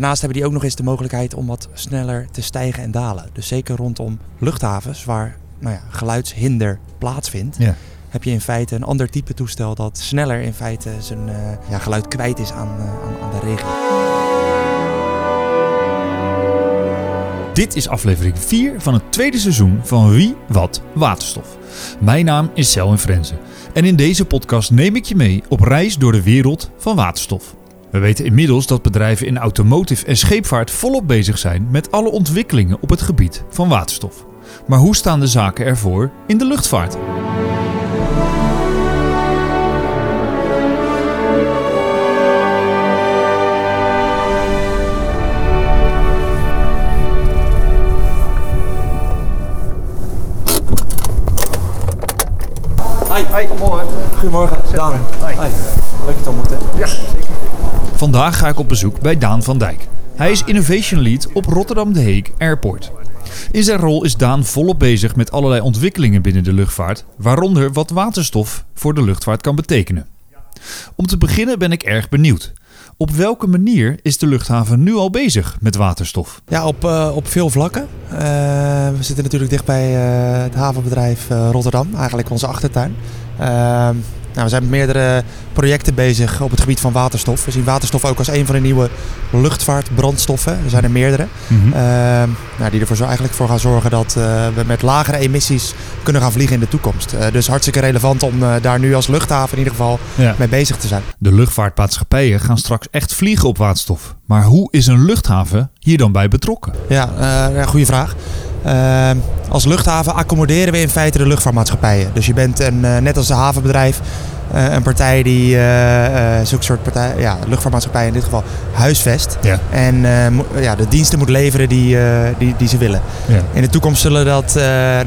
daarnaast hebben die ook nog eens de mogelijkheid om wat sneller te stijgen en dalen. Dus zeker rondom luchthavens waar nou ja, geluidshinder plaatsvindt, Ja. heb je in feite een ander type toestel dat sneller in feite zijn eh, ja, geluid kwijt is aan, eh, aan, aan de regio. Dit is aflevering 4 van het tweede seizoen van Wie, Wat, Waterstof. Mijn naam is Selwyn Frenzen en in deze podcast neem ik je mee op reis door de wereld van waterstof. We weten inmiddels dat bedrijven in automotive en scheepvaart volop bezig zijn met alle ontwikkelingen op het gebied van waterstof. Maar hoe staan de zaken ervoor in de luchtvaart? Hi, hi, morgen. Goedemorgen, Daan. Hi. Leuk je te ontmoeten. Ja, zeker. Vandaag ga ik op bezoek bij Daan van Dijk. Hij is Innovation Lead op Rotterdam De Hague Airport. In zijn rol is Daan volop bezig met allerlei ontwikkelingen binnen de luchtvaart, waaronder wat waterstof voor de luchtvaart kan betekenen. Om te beginnen ben ik erg benieuwd. Op welke manier is de luchthaven nu al bezig met waterstof? Ja, op, eh, op veel vlakken. Eh, we zitten natuurlijk dicht bij eh, het havenbedrijf Rotterdam, eigenlijk onze achtertuin. Nou, we zijn met meerdere projecten bezig op het gebied van waterstof. We zien waterstof ook als een van de nieuwe luchtvaartbrandstoffen. Er zijn er meerdere. Ehm, nou, die ervoor eigenlijk voor gaan zorgen dat eh, we met lagere emissies kunnen gaan vliegen in de toekomst. Eh, dus hartstikke relevant om eh, daar nu als luchthaven in ieder geval Ja. mee bezig te zijn. De luchtvaartmaatschappijen gaan straks echt vliegen op waterstof. Maar hoe is een luchthaven hier dan bij betrokken? Ja, ja goede vraag. Ehm, als luchthaven accommoderen we in feite de luchtvaartmaatschappijen. Dus je bent een, eh, net als de havenbedrijf eh, een partij die eh, zulke soort partij, ja, luchtvaartmaatschappij in dit geval huisvest. Ja. En ja, de diensten moet leveren die, die, die ze willen. Ja. In de toekomst zullen dat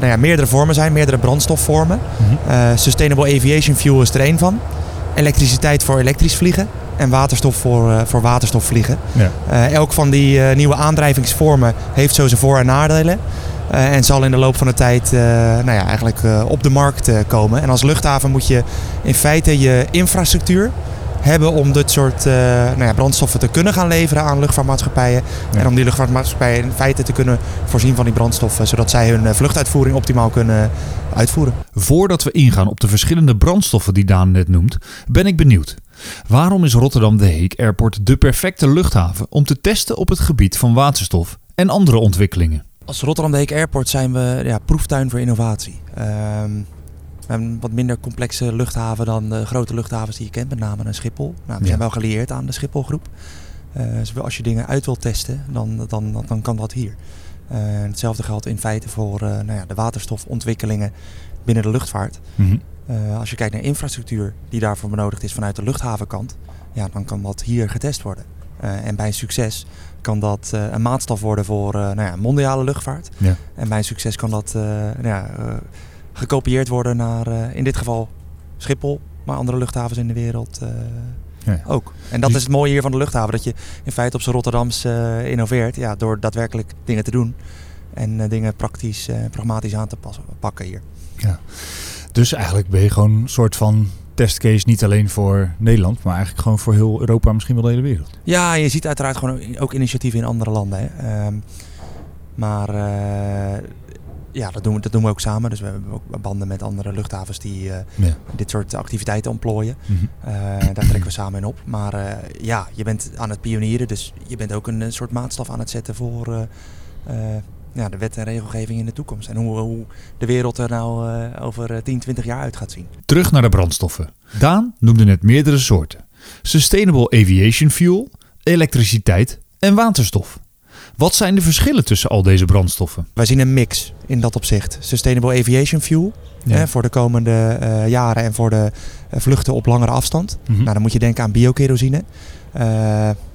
nou ja, meerdere vormen zijn, meerdere brandstofvormen. Mhm. Sustainable Aviation Fuel is er één van. Elektriciteit voor elektrisch vliegen. En waterstof voor, eh, voor waterstof vliegen. Ja. Eh, elk van die eh, nieuwe aandrijvingsvormen heeft zo zijn voor- en nadelen. En zal in de loop van de tijd nou ja, eigenlijk op de markt komen. En als luchthaven moet je in feite je infrastructuur hebben om dit soort eh, nou ja, brandstoffen te kunnen gaan leveren aan luchtvaartmaatschappijen. Ja. En om die luchtvaartmaatschappijen in feite te kunnen voorzien van die brandstoffen. Zodat zij hun eh, vluchtuitvoering optimaal kunnen uitvoeren. Voordat we ingaan op de verschillende brandstoffen die Daan net noemt, ben ik benieuwd. Waarom is Rotterdam De Hague Airport de perfecte luchthaven om te testen op het gebied van waterstof en andere ontwikkelingen? Als Rotterdam Deek Airport zijn we ja, proeftuin voor innovatie. Ehm, we hebben een wat minder complexe luchthaven dan de grote luchthavens die je kent, met name een Schiphol. Nou, we zijn wel gelieerd aan de Schipholgroep. Eh, dus als je dingen uit wilt testen, dan, dan, dan kan dat hier. Eh, hetzelfde geldt in feite voor eh, nou ja, de waterstofontwikkelingen binnen de luchtvaart. Eh, als je kijkt naar infrastructuur die daarvoor benodigd is vanuit de luchthavenkant, ja, dan kan dat hier getest worden. En bij een succes kan dat een maatstaf worden voor nou ja, mondiale luchtvaart. Ja. En bij een succes kan dat nou ja, gekopieerd worden naar eh, in dit geval Schiphol, maar andere luchthavens in de wereld eh, Ja. ook. En dat Dus- is het mooie hier van de luchthaven, dat je in feite op zijn Rotterdams eh, innoveert ja, door daadwerkelijk dingen te doen. En dingen praktisch en pragmatisch aan te passen, pakken hier. Dus eigenlijk ben je gewoon een soort van testcase niet alleen voor Nederland, maar eigenlijk gewoon voor heel Europa, misschien wel de hele wereld. Ja, je ziet uiteraard gewoon ook initiatieven in andere landen. Hè. Ehm, maar ja, dat doen, we, dat doen we ook samen. Dus we hebben ook banden met andere luchthavens die eh, Ja. dit soort activiteiten ontplooien. Mhm. Eh, daar trekken we samen in op. Maar eh, ja, je bent aan het pionieren. Dus je bent ook een, soort maatstaf aan het zetten voor ja, de wet en regelgeving in de toekomst. En hoe, hoe de wereld er nou over eh, 10, 20 jaar uit gaat zien. Terug naar de brandstoffen. Daan noemde net meerdere soorten: Sustainable Aviation Fuel, elektriciteit en waterstof. Wat zijn de verschillen tussen al deze brandstoffen? Wij zien een mix in dat opzicht. Sustainable Aviation Fuel Ja. hè, voor de komende eh, jaren en voor de eh, vluchten op langere afstand. Mhm. Nou, dan moet je denken aan biokerosine. Eh,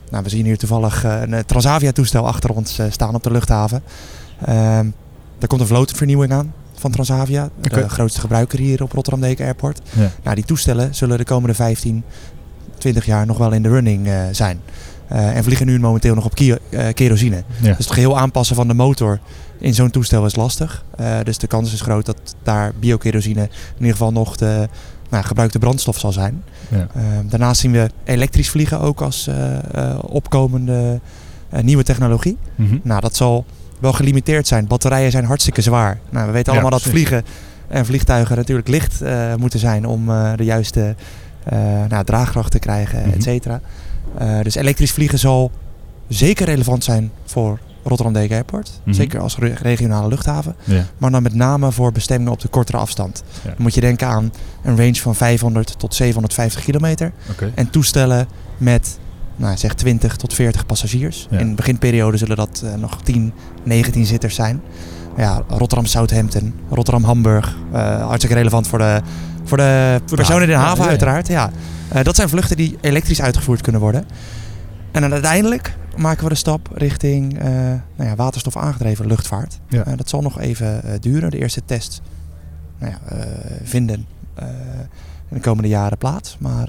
nou, we zien hier toevallig een Transavia-toestel achter ons staan op de luchthaven. Ehm daar komt een vlootvernieuwing aan van Transavia, de grootste gebruiker hier op Rotterdam Deken Airport. Ja. Nou, die toestellen zullen de komende 15, 20 jaar nog wel in de running zijn. Eh, en vliegen nu momenteel nog op eh, kerosine. Ja. Dus het geheel aanpassen van de motor in zo'n toestel is lastig. Eh, dus de kans is groot dat daar biokerosine in ieder geval nog de nou, gebruikte brandstof zal zijn. Ja. Eh, daarnaast zien we elektrisch vliegen ook als opkomende nieuwe technologie. Mhm. Nou, dat zal wel gelimiteerd zijn. Batterijen zijn hartstikke zwaar. Nou, we weten Ja, allemaal dat vliegen en vliegtuigen natuurlijk licht moeten zijn om de juiste nou, draagkracht te krijgen, et cetera. Eh, dus elektrisch vliegen zal zeker relevant zijn voor Rotterdam Dijk Airport. Mhm. Zeker als re- regionale luchthaven. Ja. Maar dan met name voor bestemmingen op de kortere afstand. Ja. Dan moet je denken aan een range van 500 tot 750 kilometer. En toestellen met nou, zeg 20 tot 40 passagiers. Ja. In de beginperiode zullen dat eh, nog 10, 19 zitters zijn. Ja, Rotterdam-Southampton, Rotterdam-Hamburg. eh, hartstikke relevant voor de, voor de personen in de haven. haven Ja, uiteraard. Ja. Eh, dat zijn vluchten die elektrisch uitgevoerd kunnen worden. En dan uiteindelijk maken we de stap richting eh, nou ja, waterstof aangedreven luchtvaart. Ja. Eh, dat zal nog even duren. De eerste tests nou ja, vinden in de komende jaren plaats. Maar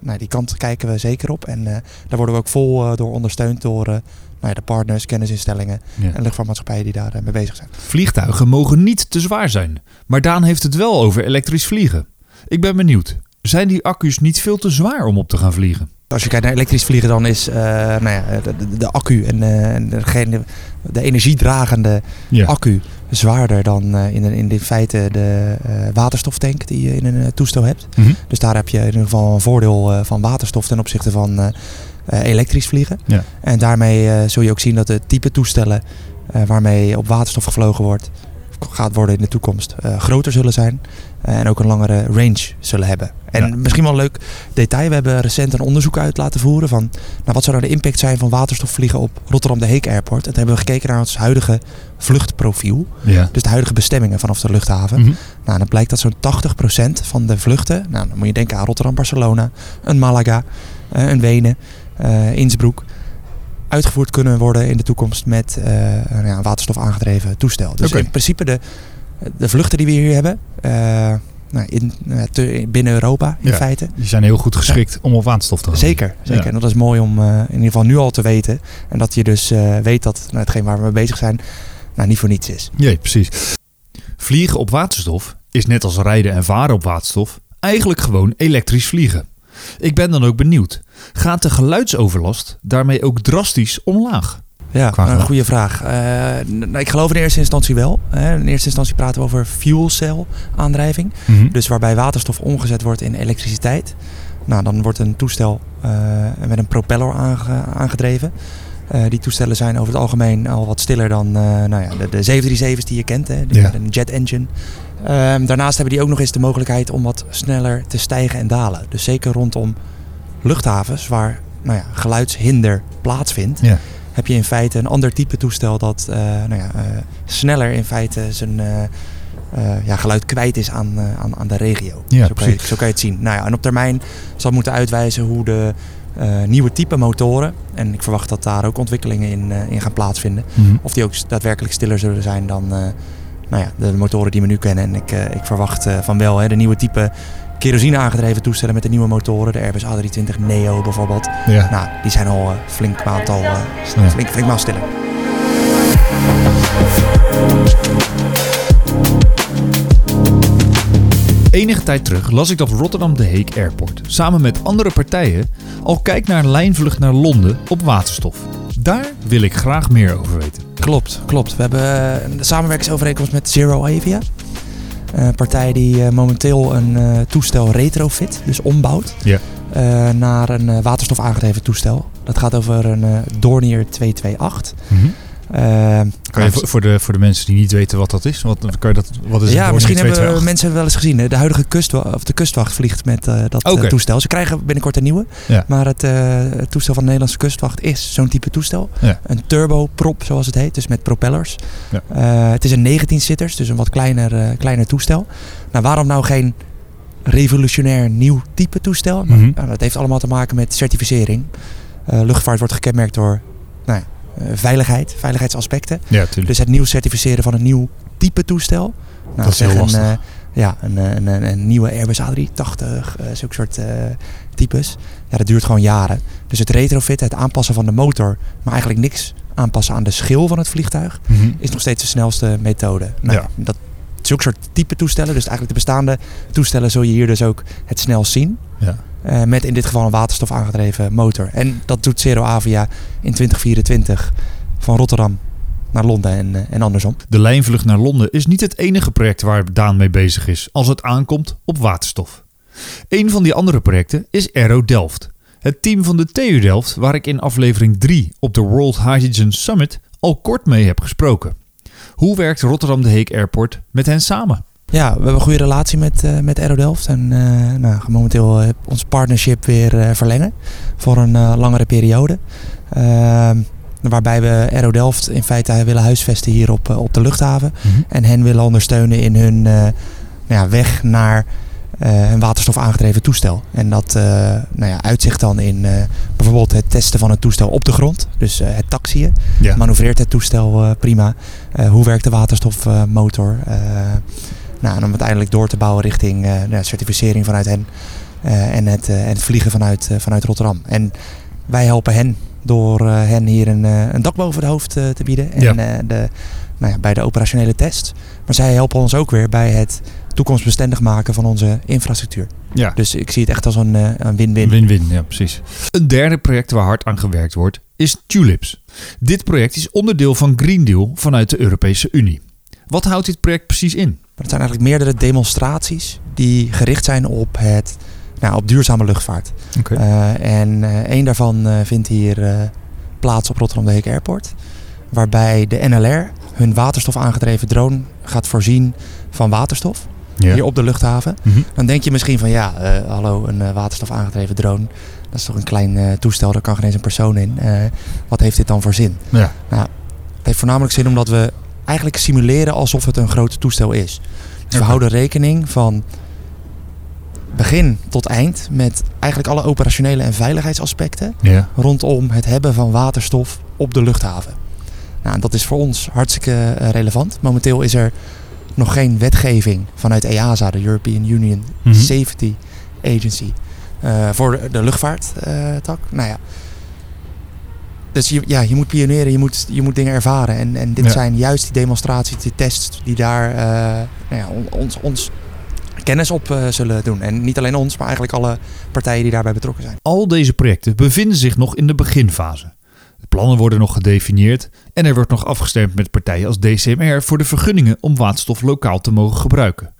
nou, die kant kijken we zeker op. En daar worden we ook vol door ondersteund door nou ja, de partners, kennisinstellingen Ja. en luchtvaartmaatschappijen die daar mee bezig zijn. Vliegtuigen mogen niet te zwaar zijn. Maar Daan heeft het wel over elektrisch vliegen. Ik ben benieuwd. Zijn die accu's niet veel te zwaar om op te gaan vliegen? Als je kijkt naar elektrisch vliegen, dan is eh, nou ja, de, de, de accu en, eh, degene, de energiedragende Ja. accu zwaarder dan eh, in, in de feite de waterstoftank die je in een toestel hebt. Mhm. Dus daar heb je in ieder geval een voordeel van waterstof ten opzichte van elektrisch vliegen. Ja. En daarmee zul je ook zien dat de type toestellen waarmee op waterstof gevlogen wordt, gaat worden in de toekomst, groter zullen zijn. En ook een langere range zullen hebben. En Ja. misschien wel een leuk detail. We hebben recent een onderzoek uit laten voeren van nou, wat zou nou de impact zijn van waterstofvliegen op Rotterdam de Heek Airport. En toen hebben we gekeken naar ons huidige vluchtprofiel. Ja. Dus de huidige bestemmingen vanaf de luchthaven. Mhm. Nou, dan blijkt dat zo'n 80% van de vluchten, nou, dan moet je denken aan Rotterdam, Barcelona, een Malaga, eh, een Wenen, eh Innsbruck, uitgevoerd kunnen worden in de toekomst met eh, nou ja, een waterstof aangedreven toestel. Dus in principe de, de vluchten die we hier hebben, eh, nou, in, eh, te- binnen Europa in Ja. feite. Die zijn heel goed geschikt om op waterstof te gaan. Zeker, zeker. Ja. En dat is mooi om eh, in ieder geval nu al te weten. En dat je dus weet dat nou, hetgeen waar we mee bezig zijn, nou, niet voor niets is. Ja, precies. Vliegen op waterstof is net als rijden en varen op waterstof eigenlijk gewoon elektrisch vliegen. Ik ben dan ook benieuwd. Gaat de geluidsoverlast daarmee ook drastisch omlaag? Ja, een goede vraag. Eh, nou, ik geloof in eerste instantie wel. Hè. In eerste instantie praten we over fuel cell aandrijving. Dus waarbij waterstof omgezet wordt in elektriciteit. Nou, dan wordt een toestel eh, met een propeller aange- aangedreven. Eh, die toestellen zijn over het algemeen al wat stiller dan nou ja, de, de 737's die je kent. Hè, die Ja. een jet engine. Ehm, daarnaast hebben die ook nog eens de mogelijkheid om wat sneller te stijgen en dalen. Dus zeker rondom luchthavens waar nou ja, geluidshinder plaatsvindt Ja. Heb je in feite een ander type toestel dat eh, nou ja, eh, sneller in feite zijn eh, ja, geluid kwijt is aan, aan, aan de regio. Ja, zo, kan je, zo kan je het zien. Nou ja, en op termijn zal moeten uitwijzen hoe de nieuwe type motoren, en ik verwacht dat daar ook ontwikkelingen in, in gaan plaatsvinden, Mhm. of die ook daadwerkelijk stiller zullen zijn dan nou ja, de motoren die we nu kennen. En ik, ik verwacht van wel hè, de nieuwe type kerosine aangedreven toestellen met de nieuwe motoren, de Airbus A320 Neo bijvoorbeeld. Ja. Nou, die zijn al eh, flink aantal, eh, Ja. flink, flink maal stiller. Enige tijd terug las ik dat Rotterdam de Heek Airport samen met andere partijen al kijkt naar een lijnvlucht naar Londen op waterstof. Daar wil ik graag meer over weten. Klopt, klopt. We hebben eh, een samenwerkingsovereenkomst met Zero Avia. Een partij die eh, momenteel een eh, toestel retrofit, dus ombouwt, Ja. eh, naar een eh, waterstof aangedreven toestel. Dat gaat over een eh, Dornier 228. Eh, Kan je nou, voor, de, voor de mensen die niet weten wat dat is, wat, kan je dat, wat is ja, misschien hebben 228? mensen wel eens gezien. hè. De huidige kustwacht, of de kustwacht vliegt met eh, dat eh, toestel. Ze krijgen binnenkort een nieuwe. Ja. Maar het, eh, het toestel van de Nederlandse kustwacht is zo'n type toestel. Ja. Een turboprop, zoals het heet. Dus met propellers. Ja. Het is een 19-zitters, dus een wat kleiner, kleiner toestel. Nou, waarom nou geen revolutionair nieuw type toestel? Nou, Mhm. nou, dat heeft allemaal te maken met certificering. Luchtvaart wordt gekenmerkt door nou ja, veiligheid, veiligheidsaspecten. Ja. Dus het nieuw certificeren van een nieuw type toestel. Nou, Dat is heel lastig. Een, eh, ja, een, eh, een, een, een nieuwe Airbus A380, eh zulke soort eh, types. Ja, dat duurt gewoon jaren. Dus het retrofitten, het aanpassen van de motor, maar eigenlijk niks aanpassen aan de schil van het vliegtuig, Mhm. is nog steeds de snelste methode. Nou, Ja. dat, zulke soort type toestellen, dus eigenlijk de bestaande toestellen, zul je hier dus ook het snel zien. Ja. Eh, met in dit geval een waterstof aangedreven motor. En dat doet Zero Avia in 2024 van Rotterdam naar Londen en, eh, en andersom. De lijnvlucht naar Londen is niet het enige project waar Daan mee bezig is als het aankomt op waterstof. Een van die andere projecten is Aero Delft. Het team van de TU Delft waar ik in aflevering 3 op de World Hydrogen Summit al kort mee heb gesproken. Hoe werkt Rotterdam de Heek Airport met hen samen? Ja, we hebben een goede relatie met, eh met Aero Delft. En eh, nou, gaan momenteel eh, ons partnership weer verlengen voor een langere periode. Ehm, waarbij we Aero Delft in feite willen huisvesten hier op, op de luchthaven. En hen willen ondersteunen in hun nou ja, weg naar een waterstof aangedreven toestel. En dat nou ja, uitzicht dan in bijvoorbeeld het testen van het toestel op de grond. Dus het taxiën. Ja. Manoeuvreert het toestel prima? Hoe werkt de waterstofmotor? Nou, en om uiteindelijk door te bouwen richting eh, nou certificering vanuit hen. eh, en, het, eh, en het vliegen vanuit, vanuit Rotterdam. En wij helpen hen door hen hier een, een dak boven het hoofd te bieden. En Ja. de, nou ja, bij de operationele test. Maar zij helpen ons ook weer bij het toekomstbestendig maken van onze infrastructuur. Ja. Dus ik zie het echt als een een win-win. Win-win, ja precies. Een derde project waar hard aan gewerkt wordt is Tulips. Dit project is onderdeel van Green Deal vanuit de Europese Unie. Wat houdt dit project precies in? Het zijn eigenlijk meerdere demonstraties die gericht zijn op, het, nou, op duurzame luchtvaart. Eh, en eh één daarvan eh, vindt hier plaats op Rotterdam de Heek Airport. Waarbij de NLR hun waterstof aangedreven drone gaat voorzien van waterstof. Hier op de luchthaven. Mhm. Dan denk je misschien van ja, hallo, een waterstof aangedreven drone. Dat is toch een klein toestel, daar kan geen eens een persoon in. Wat heeft dit dan voor zin? Ja. Het heeft voornamelijk zin omdat we eigenlijk simuleren alsof het een groot toestel is. Dus we houden rekening van begin tot eind met eigenlijk alle operationele en veiligheidsaspecten Ja. rondom het hebben van waterstof op de luchthaven. Nou, dat is voor ons hartstikke eh, relevant. Momenteel is er nog geen wetgeving vanuit EASA, de European Union Mhm. Safety Agency, eh, voor de, luchtvaarttak. nou ja. Dus je, ja, je moet pioneren, je moet, je moet dingen ervaren. En, en dit Ja. zijn juist die demonstraties, die tests die daar eh, nou ja, on- ons, ons kennis op eh, zullen doen. En niet alleen ons, maar eigenlijk alle partijen die daarbij betrokken zijn. Al deze projecten bevinden zich nog in de beginfase. De plannen worden nog gedefinieerd en er wordt nog afgestemd met partijen als DCMR voor de vergunningen om waterstof lokaal te mogen gebruiken.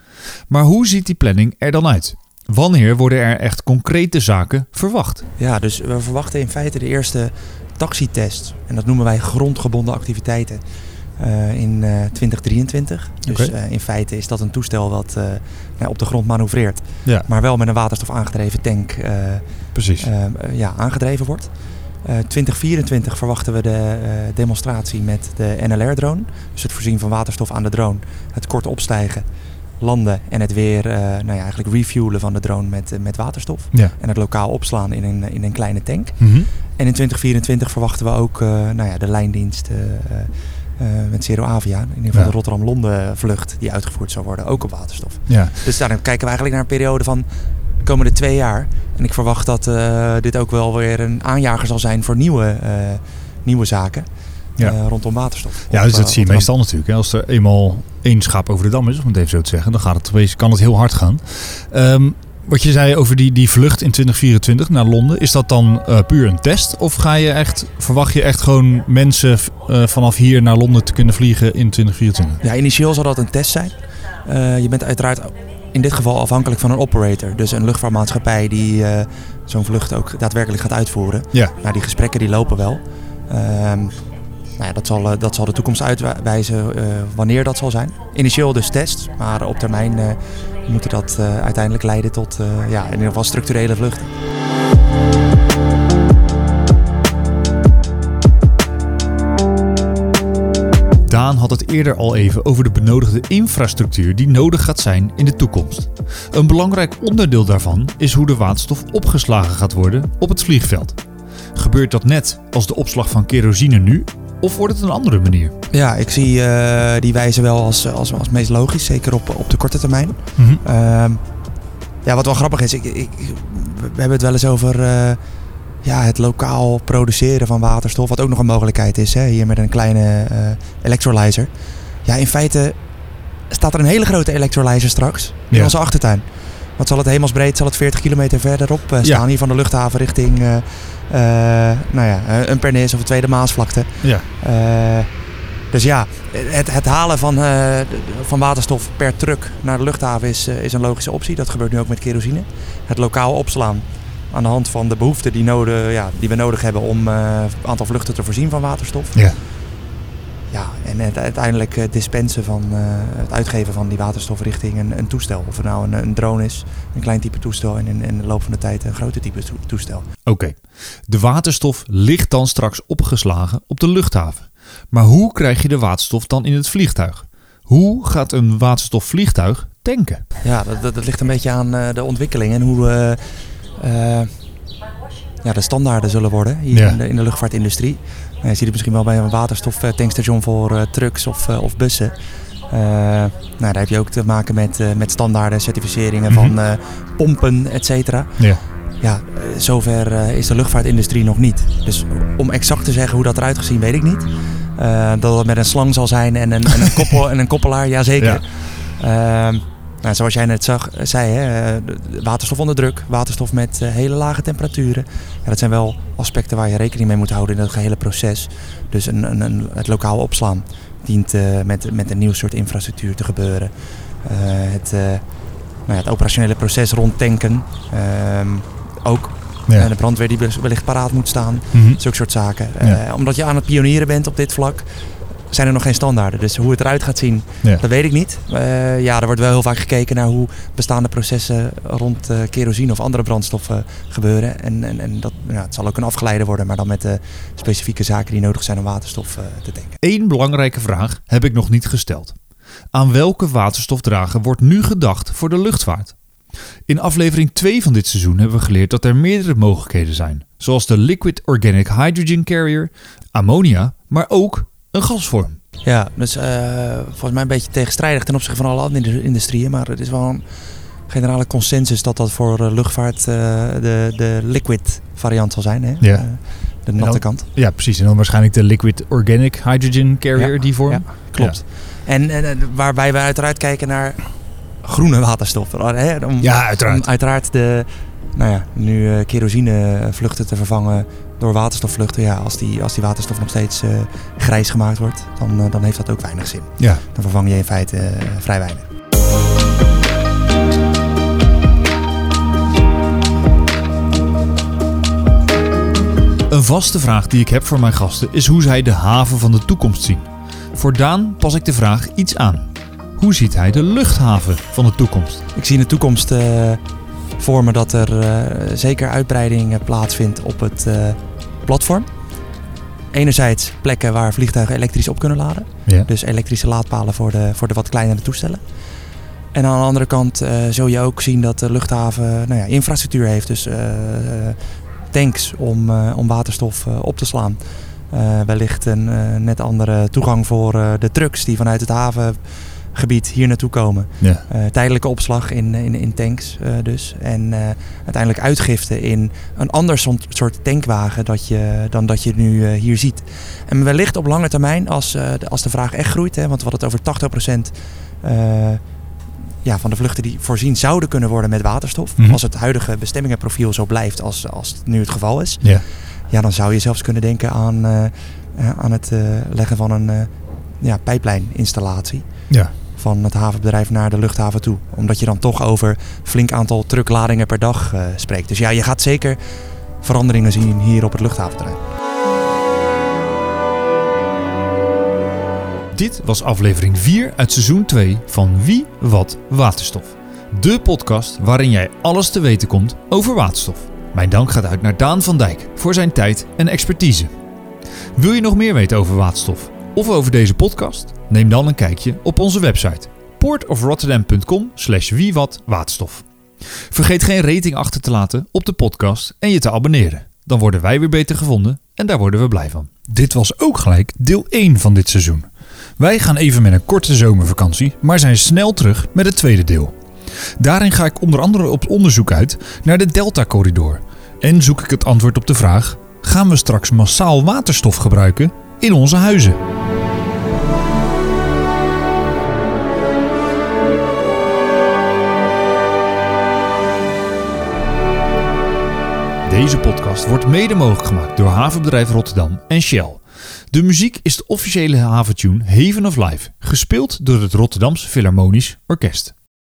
Maar hoe ziet die planning er dan uit? Wanneer worden er echt concrete zaken verwacht? Ja, dus we verwachten in feite de eerste taxitest. En dat noemen wij grondgebonden activiteiten. eh, in eh, 2023. Dus Oké. eh, in feite is dat een toestel wat eh, nou, op de grond manoeuvreert. Ja, Maar wel met een waterstof aangedreven tank eh, precies. eh, eh, ja, aangedreven wordt. Eh 2024 verwachten we de eh, demonstratie met de NLR-drone. Dus het voorzien van waterstof aan de drone. Het kort opstijgen, landen en het weer eh, nou ja, eigenlijk refuelen van de drone met, eh, met waterstof. Ja. En het lokaal opslaan in een, in een kleine tank. Mhm. En in 2024 verwachten we ook eh, nou ja, de lijndienst eh, eh, met Zero Avia. In ieder geval Ja. de Rotterdam-Londen vlucht die uitgevoerd zal worden. Ook op waterstof. Ja. Dus daar kijken we eigenlijk naar een periode van de komende twee jaar. En ik verwacht dat dit ook wel weer een aanjager zal zijn voor nieuwe, nieuwe zaken. Ja. rondom waterstof. Ja, dus dat zie je meestal natuurlijk. Hè. Als er eenmaal één schaap over de dam is, om het even zo te zeggen, dan gaat het, kan het heel hard gaan. Ehm, wat je zei over die, die vlucht in 2024 naar Londen, is dat dan eh, puur een test? Of ga je echt, verwacht je echt gewoon mensen eh, vanaf hier naar Londen te kunnen vliegen in 2024? Ja, initieel zal dat een test zijn. Eh, je bent uiteraard in dit geval afhankelijk van een operator. Dus een luchtvaartmaatschappij die zo'n vlucht ook daadwerkelijk gaat uitvoeren. Ja. Nou, die gesprekken die lopen wel. Ehm, nou ja, dat, zal, dat zal de toekomst uitwijzen wanneer dat zal zijn. Initieel dus test, maar op termijn eh moet dat eh, uiteindelijk leiden tot eh, ja, in ieder structurele vluchten. Daan had het eerder al even over de benodigde infrastructuur die nodig gaat zijn in de toekomst. Een belangrijk onderdeel daarvan is hoe de waterstof opgeslagen gaat worden op het vliegveld. Gebeurt dat net als de opslag van kerosine nu, of wordt het een andere manier? Ja, ik zie eh, die wijze wel als, als, als meest logisch, zeker op, op de korte termijn. Mhm. Ehm, ja, wat wel grappig is, ik, ik, we hebben het wel eens over eh, ja, het lokaal produceren van waterstof, wat ook nog een mogelijkheid is, hè, hier met een kleine eh, electrolyzer. Ja, in feite staat er een hele grote electrolyzer straks in Ja. onze achtertuin. wat zal het hemelsbreed, zal het 40 kilometer verderop eh, staan. Ja. Hier van de luchthaven richting eh, eh, nou ja, eh, een Pernis of een Tweede Maasvlakte. Ja. Eh, dus ja, het, het halen van, eh, van waterstof per truck naar de luchthaven is, eh, is een logische optie. Dat gebeurt nu ook met kerosine. Het lokaal opslaan aan de hand van de behoeften die, nodig, ja, die we nodig hebben om eh, het aantal vluchten te voorzien van waterstof. Ja. Ja, en het uiteindelijk eh, dispensen van eh, het uitgeven van die waterstof richting een, een toestel. Of het nou een, een drone is, een klein type toestel en in, in de loop van de tijd een groter type toe- toestel. Oké, de waterstof ligt dan straks opgeslagen op de luchthaven. Maar hoe krijg je de waterstof dan in het vliegtuig? Hoe gaat een waterstofvliegtuig tanken? Ja, dat, dat, dat ligt een beetje aan eh, de ontwikkeling en hoe eh, eh, ja, de standaarden zullen worden hier Ja. in, de, in de luchtvaartindustrie. Je ziet het misschien wel bij een waterstoftankstation voor trucks of, of bussen. Nou, daar heb je ook te maken met, met standaarden, certificeringen Mhm. van eh, pompen, et cetera. Ja. Ja, zover eh, is de luchtvaartindustrie nog niet. Dus om exact te zeggen hoe dat eruit gezien, weet ik niet. Eh, dat het met een slang zal zijn en een, en een, koppel, en een koppelaar, jazeker. Ehm, nou, zoals jij net zag, eh, zei, hè, waterstof onder druk, waterstof met hele lage temperaturen. Ja, dat zijn wel aspecten waar je rekening mee moet houden in dat gehele proces. Dus een, een, een, het lokaal opslaan dient met, met een nieuw soort infrastructuur te gebeuren. Het, nou ja, het operationele proces rond tanken. ehm, ook Ja. En de brandweer die wellicht paraat moet staan. Mhm. Zulke soort zaken. Ja. Eh, omdat je aan het pionieren bent op dit vlak, zijn er nog geen standaarden. Dus hoe het eruit gaat zien, Ja. dat weet ik niet. Eh, ja, er wordt wel heel vaak gekeken naar hoe bestaande processen rond eh, kerosine of andere brandstoffen gebeuren. En, en, en dat, ja, het zal ook een afgeleide worden, maar dan met de specifieke zaken die nodig zijn om waterstof te tanken. Eén belangrijke vraag heb ik nog niet gesteld. Aan welke waterstofdrager wordt nu gedacht voor de luchtvaart? In aflevering 2 van dit seizoen hebben we geleerd dat er meerdere mogelijkheden zijn, zoals de Liquid Organic Hydrogen Carrier, ammonia, maar ook een gasvorm. Ja, dus eh, volgens mij een beetje tegenstrijdig ten opzichte van alle andere industrieën. Maar het is wel een generale consensus dat dat voor eh, luchtvaart eh, de, de liquid variant zal zijn. Hè? Ja. De natte dan- kant. Ja, precies. En dan waarschijnlijk de Liquid Organic Hydrogen Carrier, Ja, die vorm. ja. Klopt. En, en waarbij we uiteraard kijken naar groene waterstof. Hè? Om, Ja, uiteraard. Om uiteraard de, nou ja, nu eh kerosinevluchten te vervangen door waterstofvluchten. Ja, als die, als die waterstof nog steeds eh, grijs gemaakt wordt, dan, eh, dan heeft dat ook weinig zin. Ja. Dan vervang je in feite vrij weinig. Een vaste vraag die ik heb voor mijn gasten is hoe zij de haven van de toekomst zien. Voor Daan pas ik de vraag iets aan. Hoe ziet hij de luchthaven van de toekomst? Ik zie in de toekomst eh, voor me dat er eh, zeker uitbreiding eh, plaatsvindt op het platform. Enerzijds plekken waar vliegtuigen elektrisch op kunnen laden. Ja. Dus elektrische laadpalen voor de, voor de wat kleinere toestellen. En aan de andere kant zul je ook zien dat de luchthaven nou ja, infrastructuur heeft. Dus tanks om, om waterstof op te slaan. Wellicht een net andere toegang voor de trucks die vanuit het havengebied hier naartoe komen. Ja. Eh, tijdelijke opslag in, in, in tanks eh, dus. En eh, uiteindelijk uitgifte in een ander soort- soort tankwagen dat je, dan dat je nu eh, hier ziet. En wellicht op lange termijn, als, eh, de, als de vraag echt groeit, hè, want we hadden het over 80% eh, ja, van de vluchten die voorzien zouden kunnen worden met waterstof. Mhm. Als het huidige bestemmingenprofiel zo blijft als, als het nu het geval is. Ja. Ja, dan zou je zelfs kunnen denken aan, eh, eh, aan het eh, leggen van een eh ja, pijplijninstallatie Ja. Van het havenbedrijf naar de luchthaven toe. Omdat je dan toch over flink aantal truckladingen per dag eh, spreekt. Dus ja, je gaat zeker veranderingen zien hier op het luchthaventerrein. Dit was aflevering 4 uit seizoen 2 van Wie, Wat, Waterstof. De podcast waarin jij alles te weten komt over waterstof. Mijn dank gaat uit naar Daan van Dijk voor zijn tijd en expertise. Wil je nog meer weten over waterstof of over deze podcast? Neem dan een kijkje op onze website portofrotterdam.com slash waterstof. Vergeet geen rating achter te laten op de podcast en je te abonneren. Dan worden wij weer beter gevonden en daar worden we blij van. Dit was ook gelijk deel 1 van dit seizoen. Wij gaan even met een korte zomervakantie, maar zijn snel terug met het tweede deel. Daarin ga ik onder andere op onderzoek uit naar de Delta-corridor. En zoek ik het antwoord op de vraag: gaan we straks massaal waterstof gebruiken in onze huizen? Deze podcast wordt mede mogelijk gemaakt door Havenbedrijf Rotterdam en Shell. De muziek is de officiële haventune Haven of Life, gespeeld door het Rotterdams Philharmonisch Orkest.